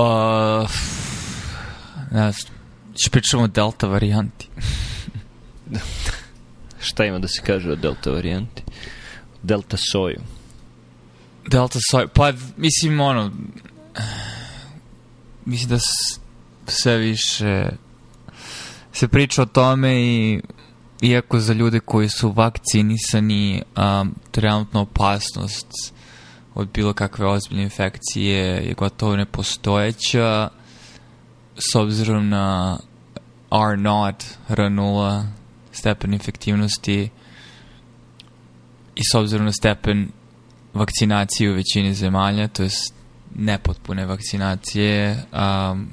Uh, ne znam. Či pričamo o delta varijanti. Šta ima da se kaže o delta varijanti? Delta soju. Delta soju. Pa, mislim, ono... Mislim da sve više se priča o tome i iako za ljude koji su vakcinisani um, trenutno opasnost od bilo kakve ozbiljne infekcije je gotovo nepostojeća s obzirom na R0, R0, stepen infektivnosti i s obzirom na stepen vakcinacije u većini zemalja, to je nepotpune vakcinacije, um,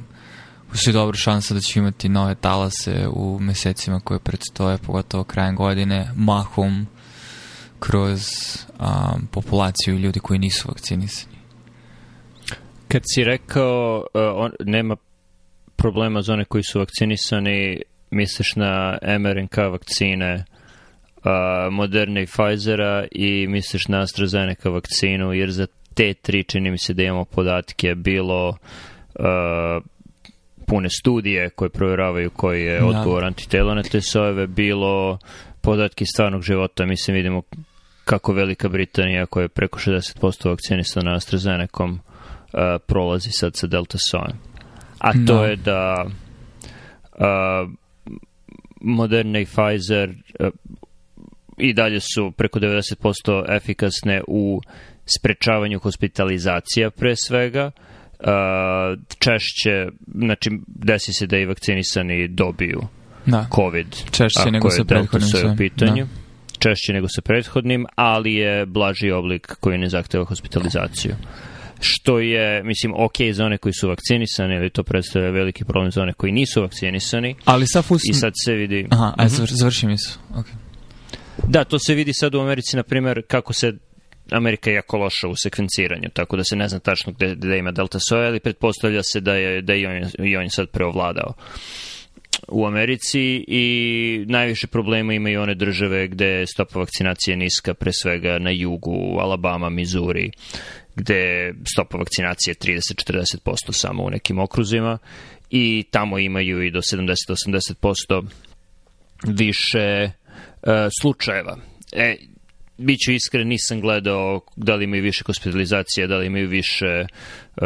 postoji dobra šansa da će imati nove talase u mesecima koje predstoje, pogotovo krajem godine, mahom kroz um, populaciju ljudi koji nisu vakcinisani. Kad si rekao uh, on, nema problema za one koji su vakcinisani, misliš na mRNK vakcine uh, Moderna i Pfizera i misliš na AstraZeneca vakcinu, jer za te tri čini mi se da imamo podatke bilo uh, pune studije koje provjeravaju koji je da. odgovor da. antitela na te sojeve, bilo podatke stvarnog života, mislim vidimo kako Velika Britanija, koja je preko 60% vakcinisana AstraZenecom, uh, prolazi sad sa Delta Sojem. A to no. Da. je da uh, Moderna i Pfizer uh, i dalje su preko 90% efikasne u sprečavanju hospitalizacija pre svega, uh, češće, znači desi se da i vakcinisani dobiju da. COVID. Češće nego sa prethodnim sve. pitanju. Da češće nego sa prethodnim, ali je blaži oblik koji ne zahteva hospitalizaciju što je, mislim, ok za one koji su vakcinisani, ali to predstavlja veliki problem za one koji nisu vakcinisani. Ali sad fus... I sad se vidi... Aha, aj, mhm. završi misu. Okay. Da, to se vidi sad u Americi, na primer, kako se Amerika je jako loša u sekvenciranju, tako da se ne zna tačno gde, gde ima delta soja, ali pretpostavlja se da je, da je i, on, i on sad preovladao u Americi i najviše problema imaju one države gde je stopa vakcinacije niska, pre svega na jugu, Alabama, Missouri, gde stopa vakcinacije 30-40% samo u nekim okruzima i tamo imaju i do 70-80% više e, slučajeva. E, Biću iskren, nisam gledao da li imaju više hospitalizacije, da li imaju više uh,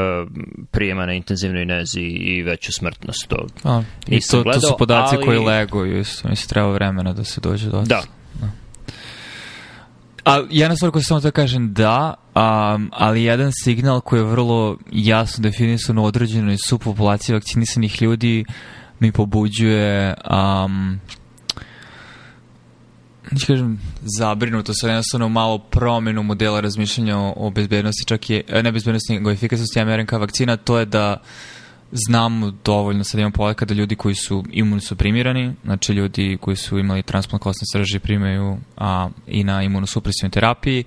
prijema na intenzivnoj nezi i veću smrtnost. To, A, I to, gledao, to su podaci ali... koji leguju, isto, mislim, treba vremena da se dođe do Da. da. A jedna stvar koju samo to da kažem da, um, ali jedan signal koji je vrlo jasno definisan u određenoj subpopulaciji vakcinisanih ljudi mi pobuđuje um, neću kažem zabrinuto sa jednostavno malo promenu modela razmišljanja o, bezbednosti, čak i, e, ne bezbednosti, nego efikasnosti mRNA vakcina, to je da znamo dovoljno, sad imamo podataka da ljudi koji su imunosuprimirani, znači ljudi koji su imali transplant kostne srži primaju a, i na imunosupresivnoj terapiji,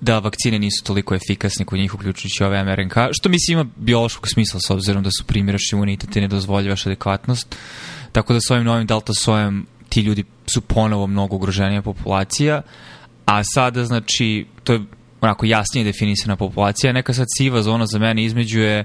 da vakcine nisu toliko efikasne kod njih, uključujući ove mRNK, što mislim ima biološkog smisla s obzirom da su primiraš imunitet i ne dozvoljavaš adekvatnost. Tako da s ovim novim delta sojem ti ljudi su ponovo mnogo ugroženija populacija, a sada, znači, to je onako jasnije definisana populacija, neka sad siva zona za mene između je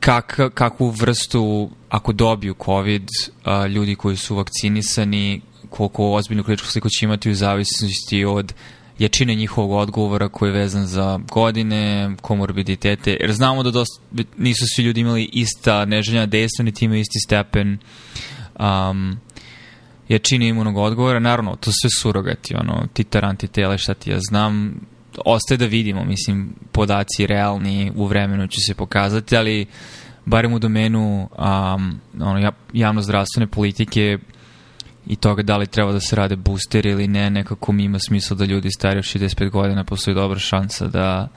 kak, kakvu vrstu, ako dobiju COVID, a, uh, ljudi koji su vakcinisani, koliko ozbiljnu kliničku sliku će imati u zavisnosti od jačine njihovog odgovora koji je vezan za godine, komorbiditete, jer znamo da dosta, nisu svi ljudi imali ista neželjena dejstva, niti time isti stepen um, jačine imunog odgovora, naravno, to sve surogati, ono, titar antitele, šta ti ja znam, ostaje da vidimo, mislim, podaci realni u vremenu će se pokazati, ali barem u domenu um, ono, javno politike i toga da li treba da se rade booster ili ne, nekako mi ima smisla da ljudi stari od 65 godina postoji dobra šansa da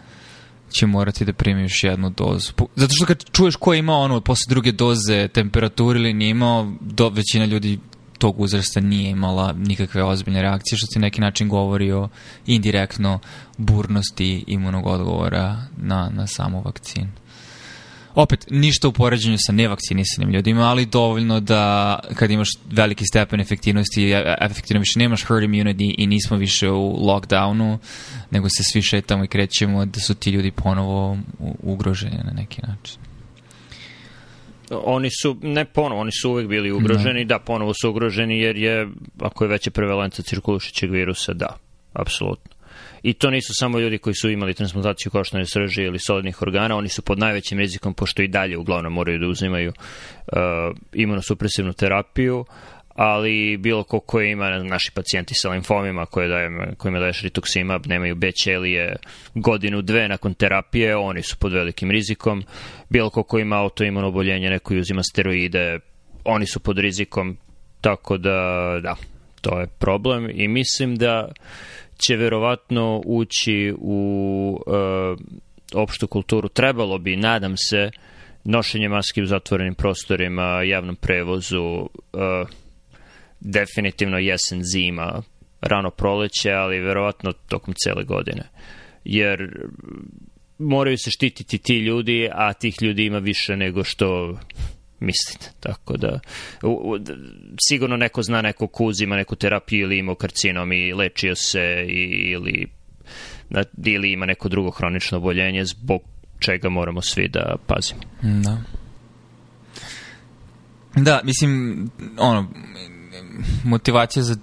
će morati da primi još jednu dozu. Zato što kad čuješ ko je imao ono, posle druge doze temperaturu ili nije imao, do, većina ljudi tog uzrasta nije imala nikakve ozbiljne reakcije, što se neki način govori o indirektno burnosti imunog odgovora na, na samu vakcinu. Opet, ništa u poređenju sa nevakcinisanim ljudima, ali dovoljno da kad imaš veliki stepen efektivnosti, e, efektivno više nemaš herd immunity i nismo više u lockdownu, nego se svi šetamo i krećemo, da su ti ljudi ponovo ugroženi na neki način oni su, ne ponovo, oni su uvek bili ugroženi, da, da ponovo su ugroženi jer je, ako je veća prevalenca cirkulišećeg virusa, da, apsolutno. I to nisu samo ljudi koji su imali transplantaciju koštane srži ili solidnih organa, oni su pod najvećim rizikom, pošto i dalje uglavnom moraju da uzimaju uh, imunosupresivnu terapiju, uh, ali bilo ko ko ima, naši pacijenti sa limfomima koje dajem, kojima daješ rituximab, nemaju B ćelije godinu, dve nakon terapije, oni su pod velikim rizikom. Bilo ko ko ima autoimuno oboljenje, neko uzima steroide, oni su pod rizikom, tako da, da, to je problem i mislim da će verovatno ući u uh, opštu kulturu. Trebalo bi, nadam se, nošenje maske u zatvorenim prostorima, javnom prevozu, uh, definitivno jesen, zima, rano proleće, ali verovatno tokom cele godine. Jer moraju se štititi ti ljudi, a tih ljudi ima više nego što mislite. Tako da, u, u, sigurno neko zna neko ko uzima neku terapiju ili imao karcinom i lečio se i, ili, na, ili ima neko drugo hronično oboljenje zbog čega moramo svi da pazimo. Da. Da, mislim, ono, motivacija za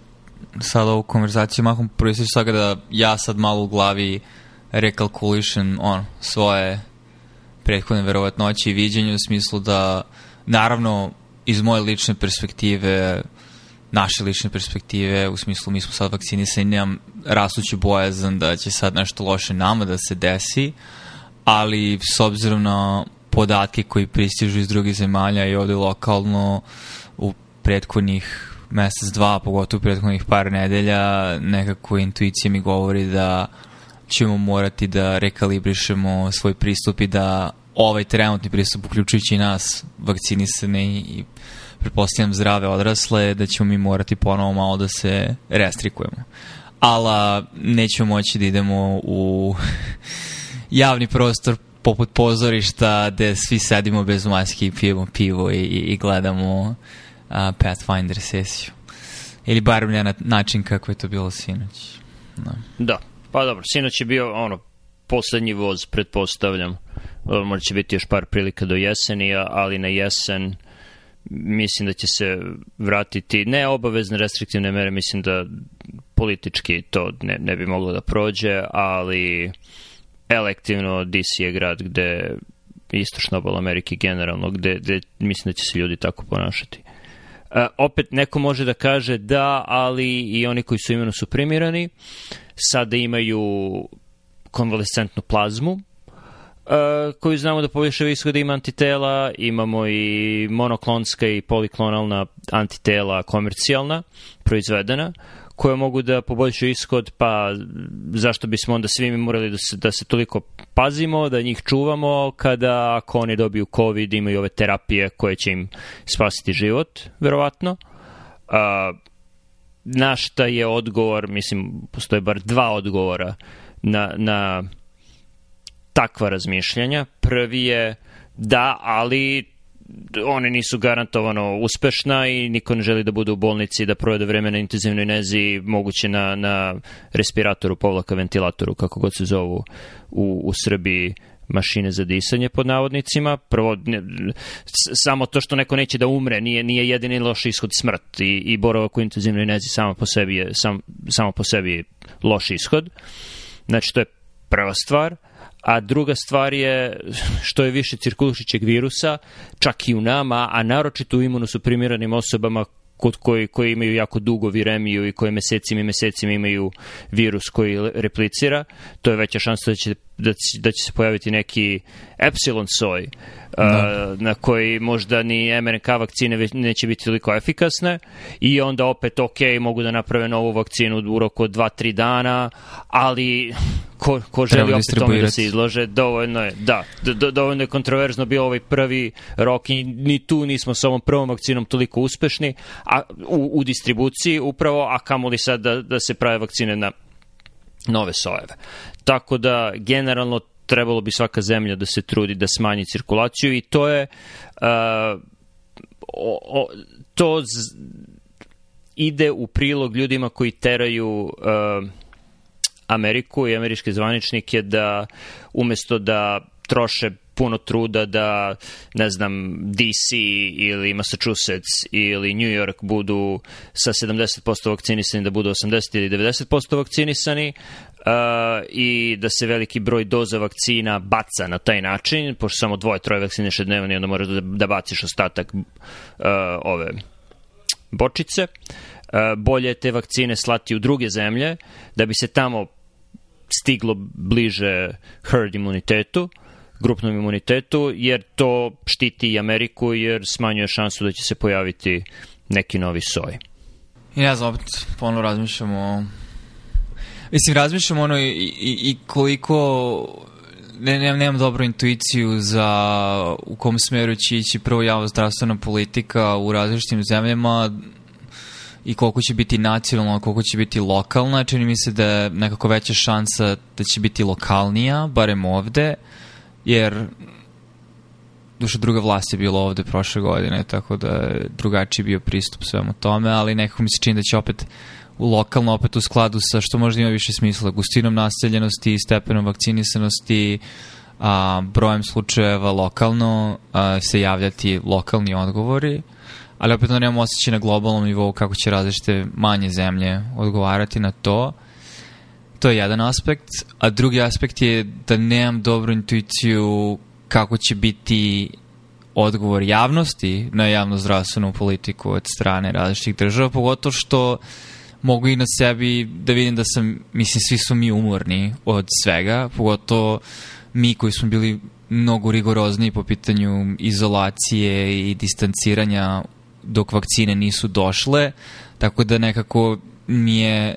sad ovu konverzaciju mahom proističe toga da ja sad malo u glavi rekalkulišem on, svoje prethodne verovatnoće i viđenje u smislu da naravno iz moje lične perspektive naše lične perspektive, u smislu mi smo sad vakcinisani, nemam rastuću bojazan da će sad nešto loše nama da se desi, ali s obzirom na podatke koji pristižu iz drugih zemalja i ovde lokalno u prethodnih mesec, dva, pogotovo prethodnih par nedelja, nekako intuicija mi govori da ćemo morati da rekalibrišemo svoj pristup i da ovaj trenutni pristup, uključujući nas, vakcinisane i pretpostavljam zdrave odrasle, da ćemo mi morati ponovo malo da se restrikujemo. Ala, nećemo moći da idemo u javni prostor poput pozorišta gde svi sedimo bez maske i pijemo pivo i, i, i gledamo uh, a, Pathfinder sesiju. Ili bar na način kako je to bilo sinoć. Da. da. Pa dobro, sinoć je bio ono poslednji voz, pretpostavljam. E, možda će biti još par prilika do jeseni, ali na jesen mislim da će se vratiti ne obavezne restriktivne mere, mislim da politički to ne, ne bi moglo da prođe, ali elektivno DC je grad gde istočna obala Amerike generalno, gde, gde mislim da će se ljudi tako ponašati. E, opet neko može da kaže da, ali i oni koji su imuno suprimirani sada imaju konvalescentnu plazmu, Uh, koju znamo da poviše ishode ima antitela, imamo i monoklonska i poliklonalna antitela komercijalna, proizvedena, koje mogu da poboljšaju ishod, pa zašto bismo onda svi mi morali da se, da se toliko pazimo, da njih čuvamo, kada ako oni dobiju COVID imaju ove terapije koje će im spasiti život, verovatno. A, na šta je odgovor, mislim, postoje bar dva odgovora na, na takva razmišljanja. Prvi je da, ali oni nisu garantovano uspešna i niko ne želi da bude u bolnici da provede vreme na intenzivnoj nezi moguće na, na respiratoru, povlaka ventilatoru, kako god se zovu u, u Srbiji mašine za disanje pod navodnicima. Prvo, ne, samo to što neko neće da umre nije, nije jedini loš ishod smrt i, i boravak u intenzivnoj nezi samo po sebi je, sam, samo po sebi loš ishod. Znači, to je prva stvar. Uh, a druga stvar je što je više cirkulišićeg virusa, čak i u nama, a naročito u imunosuprimiranim osobama kod koji, koji imaju jako dugo viremiju i koji mesecima i mesecima imaju virus koji replicira, to je veća šansa da će da će, da će se pojaviti neki epsilon soj uh, da. na koji možda ni MRNK vakcine neće biti toliko efikasne i onda opet ok, mogu da naprave novu vakcinu u roku od 2-3 dana, ali ko, ko želi opet tome da se izlože, dovoljno je, da, do, dovoljno je kontroverzno bio ovaj prvi rok i ni tu nismo sa ovom prvom vakcinom toliko uspešni a, u, u distribuciji upravo, a kamoli sad da, da se prave vakcine na nove sojeve. Tako da, generalno, trebalo bi svaka zemlja da se trudi da smanji cirkulaciju i to je uh, o, o, to z, ide u prilog ljudima koji teraju uh, Ameriku i američke zvaničnike da umesto da troše puno truda da, ne znam, DC ili Massachusetts ili New York budu sa 70% vakcinisani, da budu 80 ili 90% vakcinisani uh, i da se veliki broj doza vakcina baca na taj način, pošto samo dvoje, troje vakciniše dnevno i onda moraš da, da baciš ostatak uh, ove bočice. Uh, bolje te vakcine slati u druge zemlje da bi se tamo stiglo bliže herd imunitetu. Uh, grupnom imunitetu, jer to štiti i Ameriku, jer smanjuje šansu da će se pojaviti neki novi soj. I ne znam, opet ponovno razmišljamo o... Mislim, razmišljam ono i, i, i koliko ne, ne, nemam dobru intuiciju za u kom smeru će ići prvo javno zdravstvena politika u različitim zemljama i koliko će biti nacionalna, koliko će biti lokalna. Čini mi se da je nekako veća šansa da će biti lokalnija, barem ovde. Uh, jer duše druga vlast je bila ovde prošle godine, tako da je drugačiji bio pristup svemu tome, ali nekako mi se čini da će opet u lokalno opet u skladu sa što možda ima više smisla, gustinom naseljenosti, stepenom vakcinisanosti, a, brojem slučajeva lokalno a, se javljati lokalni odgovori, ali opet onda nemamo osjećaj na globalnom nivou kako će različite manje zemlje odgovarati na to. Uh, To je jedan aspekt, a drugi aspekt je da nemam dobru intuiciju kako će biti odgovor javnosti na javno zdravstvenu politiku od strane različitih država, pogotovo što mogu i na sebi da vidim da sam, mislim, svi su mi umorni od svega, pogotovo mi koji smo bili mnogo rigorozniji po pitanju izolacije i distanciranja dok vakcine nisu došle, tako da nekako mi je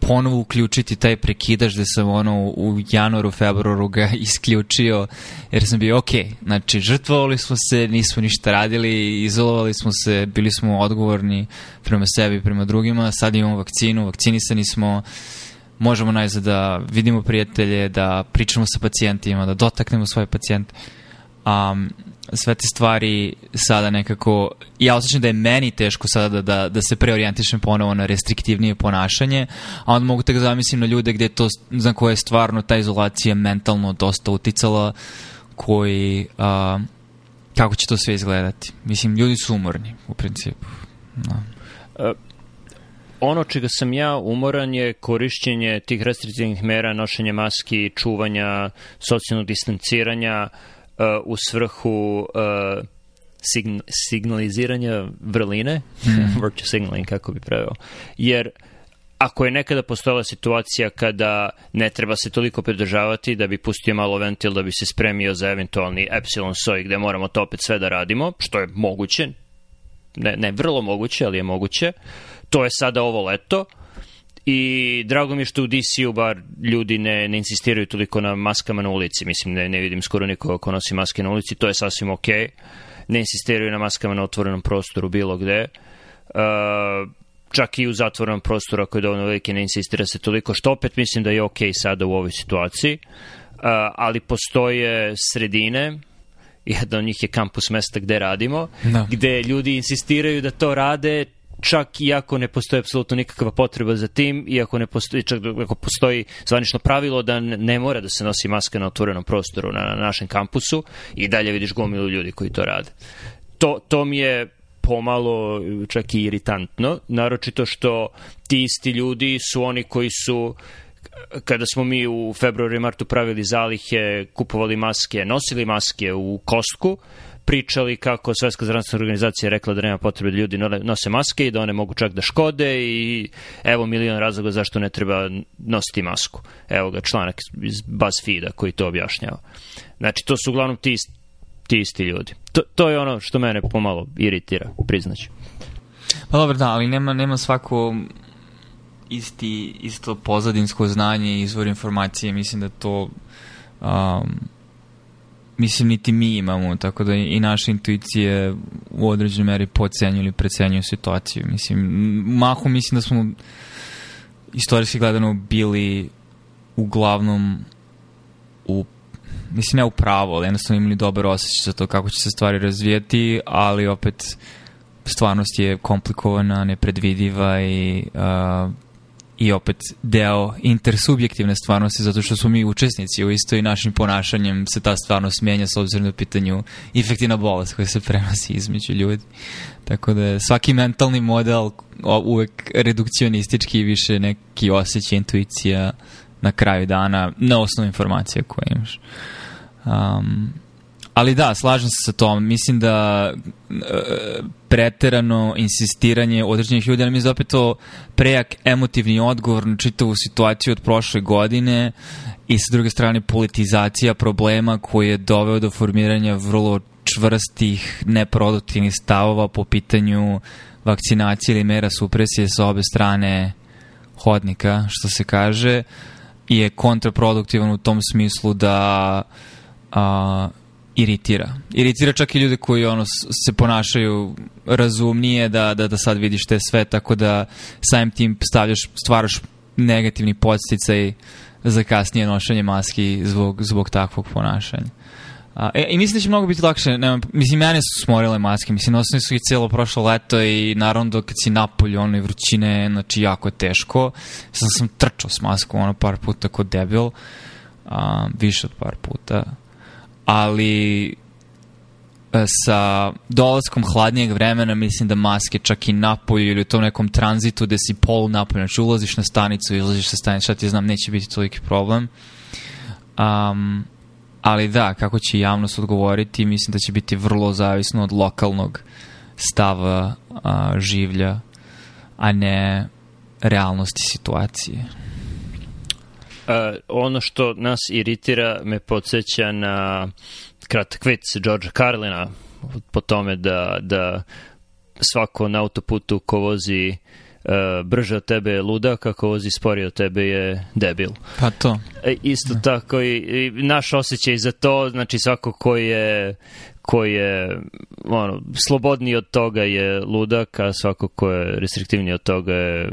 ponovo uključiti taj prekidaš da sam ono u januaru, februaru ga isključio jer sam bio ok, znači žrtvovali smo se, nismo ništa radili, izolovali smo se, bili smo odgovorni prema sebi, prema drugima, sad imamo vakcinu, vakcinisani smo, možemo najzad da vidimo prijatelje, da pričamo sa pacijentima, da dotaknemo svoje pacijente um, sve te stvari sada nekako, ja osjećam da je meni teško sada da, da, da se preorijentišem ponovo na restriktivnije ponašanje, a onda mogu tek da zamislim na ljude gde to, za koje je stvarno ta izolacija mentalno dosta uticala, koji, a, kako će to sve izgledati. Mislim, ljudi su umorni, u principu. No. Da. E, ono čega sam ja umoran je korišćenje tih restriktivnih mera, nošenje maski, čuvanja, socijalnog distanciranja, uh, u svrhu e, sign, signaliziranja vrline, mm. virtue signaling kako bi preveo, jer ako je nekada postojala situacija kada ne treba se toliko pridržavati da bi pustio malo ventil da bi se spremio za eventualni epsilon soj gde moramo to opet sve da radimo, što je moguće, ne, ne vrlo moguće, ali je moguće, to je sada ovo leto, uh, i drago mi je što u DC-u bar ljudi ne, ne insistiraju toliko na maskama na ulici. Mislim, ne, ne vidim skoro nikoga ko nosi maske na ulici, to je sasvim okej. Ne insistiraju na maskama na otvorenom prostoru bilo gde. Uh, čak i u zatvorenom prostoru ako je dovoljno velike ne insistira se toliko, što opet mislim da je okej sada u ovoj situaciji. Uh, ali postoje sredine jedna od njih je kampus mesta gde radimo, da. gde ljudi insistiraju da to rade čak i ako ne postoji apsolutno nikakva potreba za tim, iako ne postoji, čak ako postoji zvanično pravilo da ne mora da se nosi maska na otvorenom prostoru na, na našem kampusu i dalje vidiš gomilu ljudi koji to rade. To, to mi je pomalo eh, čak i iritantno, naročito što ti isti ljudi su oni koji su kada smo mi u februari i martu pravili zalihe, kupovali maske, nosili maske u kostku, pričali kako Svetska zdravstvena organizacija rekla da nema potrebe da ljudi nose maske i da one mogu čak da škode i evo milion razloga zašto ne treba nositi masku. Evo ga članak iz BuzzFeeda koji to objašnjava. Znači, to su uglavnom ti, ti isti ljudi. To, to je ono što mene pomalo iritira, priznaću. Pa dobro, da, ali nema, nema svako isti, isto pozadinsko znanje i izvor informacije. Mislim da to um, mislim niti mi imamo, tako da i naše intuicije u određenoj meri podcenjuju ili precenjuju situaciju. Mislim, mahu mislim da smo istorijski gledano bili uglavnom u mislim ne u pravo, ali jednostavno imali dobar osjećaj za to kako će se stvari razvijeti, ali opet stvarnost je komplikovana, nepredvidiva i uh, i opet deo intersubjektivne stvarnosti zato što smo mi učesnici u istoj našim ponašanjem se ta stvarnost menja s obzirom na pitanju infektivna bolest koja se prenosi između ljudi. Tako da svaki mentalni model uvek redukcionistički više neki osjećaj, intuicija na kraju dana na osnovu informacija koje imaš. Um, Ali da, slažem se sa tom. Mislim da e, preterano insistiranje određenih ljudi, ali mislim da opet to prejak emotivni odgovor na čitavu situaciju od prošle godine i sa druge strane politizacija problema koji je doveo do formiranja vrlo čvrstih, neproduktivnih stavova po pitanju vakcinacije ili mera supresije sa obe strane hodnika, što se kaže, je kontraproduktivan u tom smislu da a, iritira. Iritira čak i ljude koji ono se ponašaju razumnije da, da, da sad vidiš te sve, tako da samim tim stavljaš, stvaraš negativni podsticaj za kasnije nošenje maski zbog, zbog takvog ponašanja. A, e, I mislim da će mnogo biti lakše. Ne, mislim, mene su smorile maske. Mislim, nosili su ih cijelo prošlo leto i naravno dok si napolje, ono i vrućine, znači jako je teško. Sam sam trčao s maskom, ono, par puta kod debil. A, više od par puta ali e, sa dolaskom hladnijeg vremena mislim da maske čak i napolju ili u tom nekom tranzitu gde si polu napolju, znači ulaziš na stanicu, izlaziš sa stanice, šta ti znam, neće biti toliki problem. Um, ali da, kako će javnost odgovoriti, mislim da će biti vrlo zavisno od lokalnog stava uh, življa, a ne realnosti situacije ono što nas iritira me podsjeća na kratak vic Georgea Carlina po tome da, da svako na autoputu ko vozi Uh, brže od tebe je luda, kako vozi sporije od tebe je debil. Pa to. E, isto ja. Da. tako i, i naš osjećaj za to, znači svako ko je ko je ono, slobodniji od toga je ludak, a svako ko je restriktivniji od toga je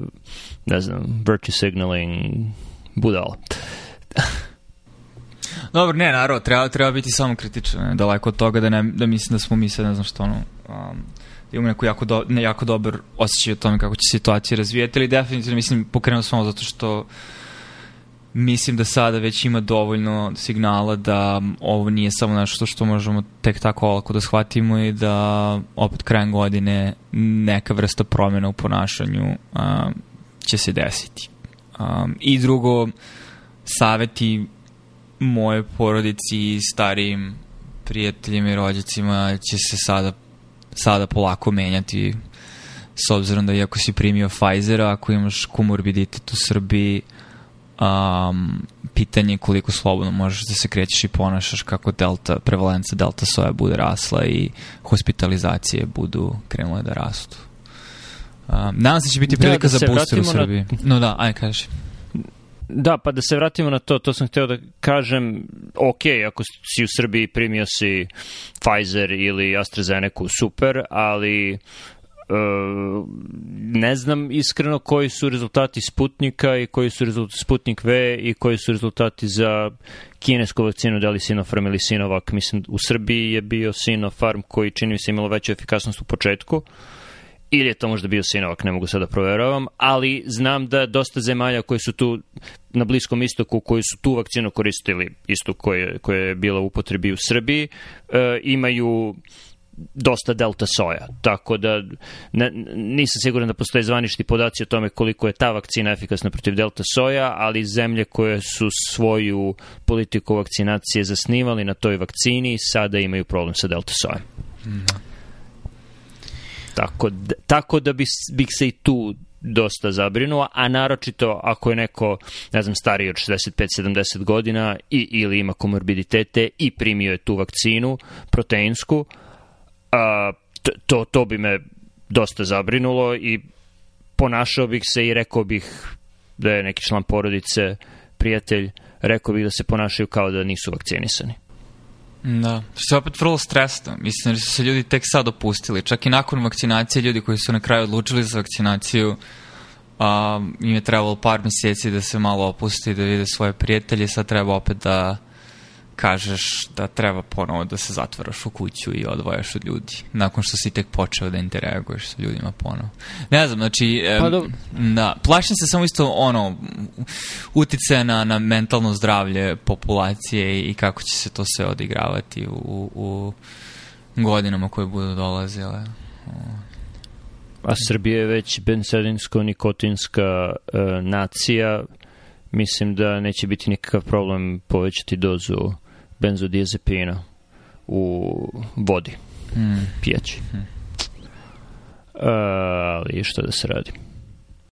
ne znam, virtue signaling, budalo. Dobro, ne, naravno, treba, treba biti samo kritičan, ne, daleko od toga da, ne, da mislim da smo mi sad, ne znam što, ono, um, da imamo neku jako, do, ne, jako dobar osjećaj o tome kako će situacija razvijati, ali definitivno, mislim, pokrenuo sam ovo zato što mislim da sada već ima dovoljno signala da ovo nije samo nešto što možemo tek tako olako da shvatimo i da opet krajem godine neka vrsta promjena u ponašanju um, će se desiti. Um, I drugo, saveti moje porodici i starijim prijateljima i rođacima će se sada, sada polako menjati s obzirom da iako si primio Pfizer, ako imaš komorbiditet u Srbiji, um, pitanje je koliko slobodno možeš da se krećeš i ponašaš kako delta, prevalenca delta soja bude rasla i hospitalizacije budu krenule da rastu. Um, nadam se će biti prilika da, da za booster u Srbiji. Na... No da, ajde kaži. Da, pa da se vratimo na to, to sam hteo da kažem, ok, ako si u Srbiji primio si Pfizer ili AstraZeneca, super, ali e, ne znam iskreno koji su rezultati Sputnika i koji su rezultati Sputnik V i koji su rezultati za kinesku vakcinu, da li Sinopharm ili Sinovac. Mislim, u Srbiji je bio Sinopharm koji čini mi se imalo veću efikasnost u početku ili je to možda bio Sinovak, ne mogu sad da proveravam, ali znam da dosta zemalja koje su tu na Bliskom istoku, koji su tu vakcinu koristili, istu koje, koje je bila u upotrebi u Srbiji, e, imaju dosta delta soja, tako da ne, nisam siguran da postoje zvanični podaci o tome koliko je ta vakcina efikasna protiv delta soja, ali zemlje koje su svoju politiku vakcinacije zasnivali na toj vakcini sada imaju problem sa delta sojem. Mm. Tako, tako da bih, bih se i tu dosta zabrinuo, a naročito ako je neko, ne znam, stariji od 65-70 godina i, ili ima komorbiditete i primio je tu vakcinu proteinsku, a, to, to bi me dosta zabrinulo i ponašao bih se i rekao bih da je neki član porodice, prijatelj, rekao bih da se ponašaju kao da nisu vakcinisani. Da, što je opet vrlo stresno. Mislim, da su se ljudi tek sad opustili. Čak i nakon vakcinacije, ljudi koji su na kraju odlučili za vakcinaciju, a, im je trebalo par meseci da se malo opusti, da vide svoje prijatelje, sad treba opet da kažeš da treba ponovo da se zatvaraš u kuću i odvojaš od ljudi, nakon što si tek počeo da interaguješ sa ljudima ponovo. Ne znam, znači, pa, do... da, plašim se samo isto ono, utice na, na mentalno zdravlje populacije i kako će se to sve odigravati u, u godinama koje budu dolazile. A Srbija je već bensedinsko-nikotinska e, nacija, mislim da neće biti nikakav problem povećati dozu benzodiazepina u vodi mm. pijeći. Mm. Uh, ali šta da se radi.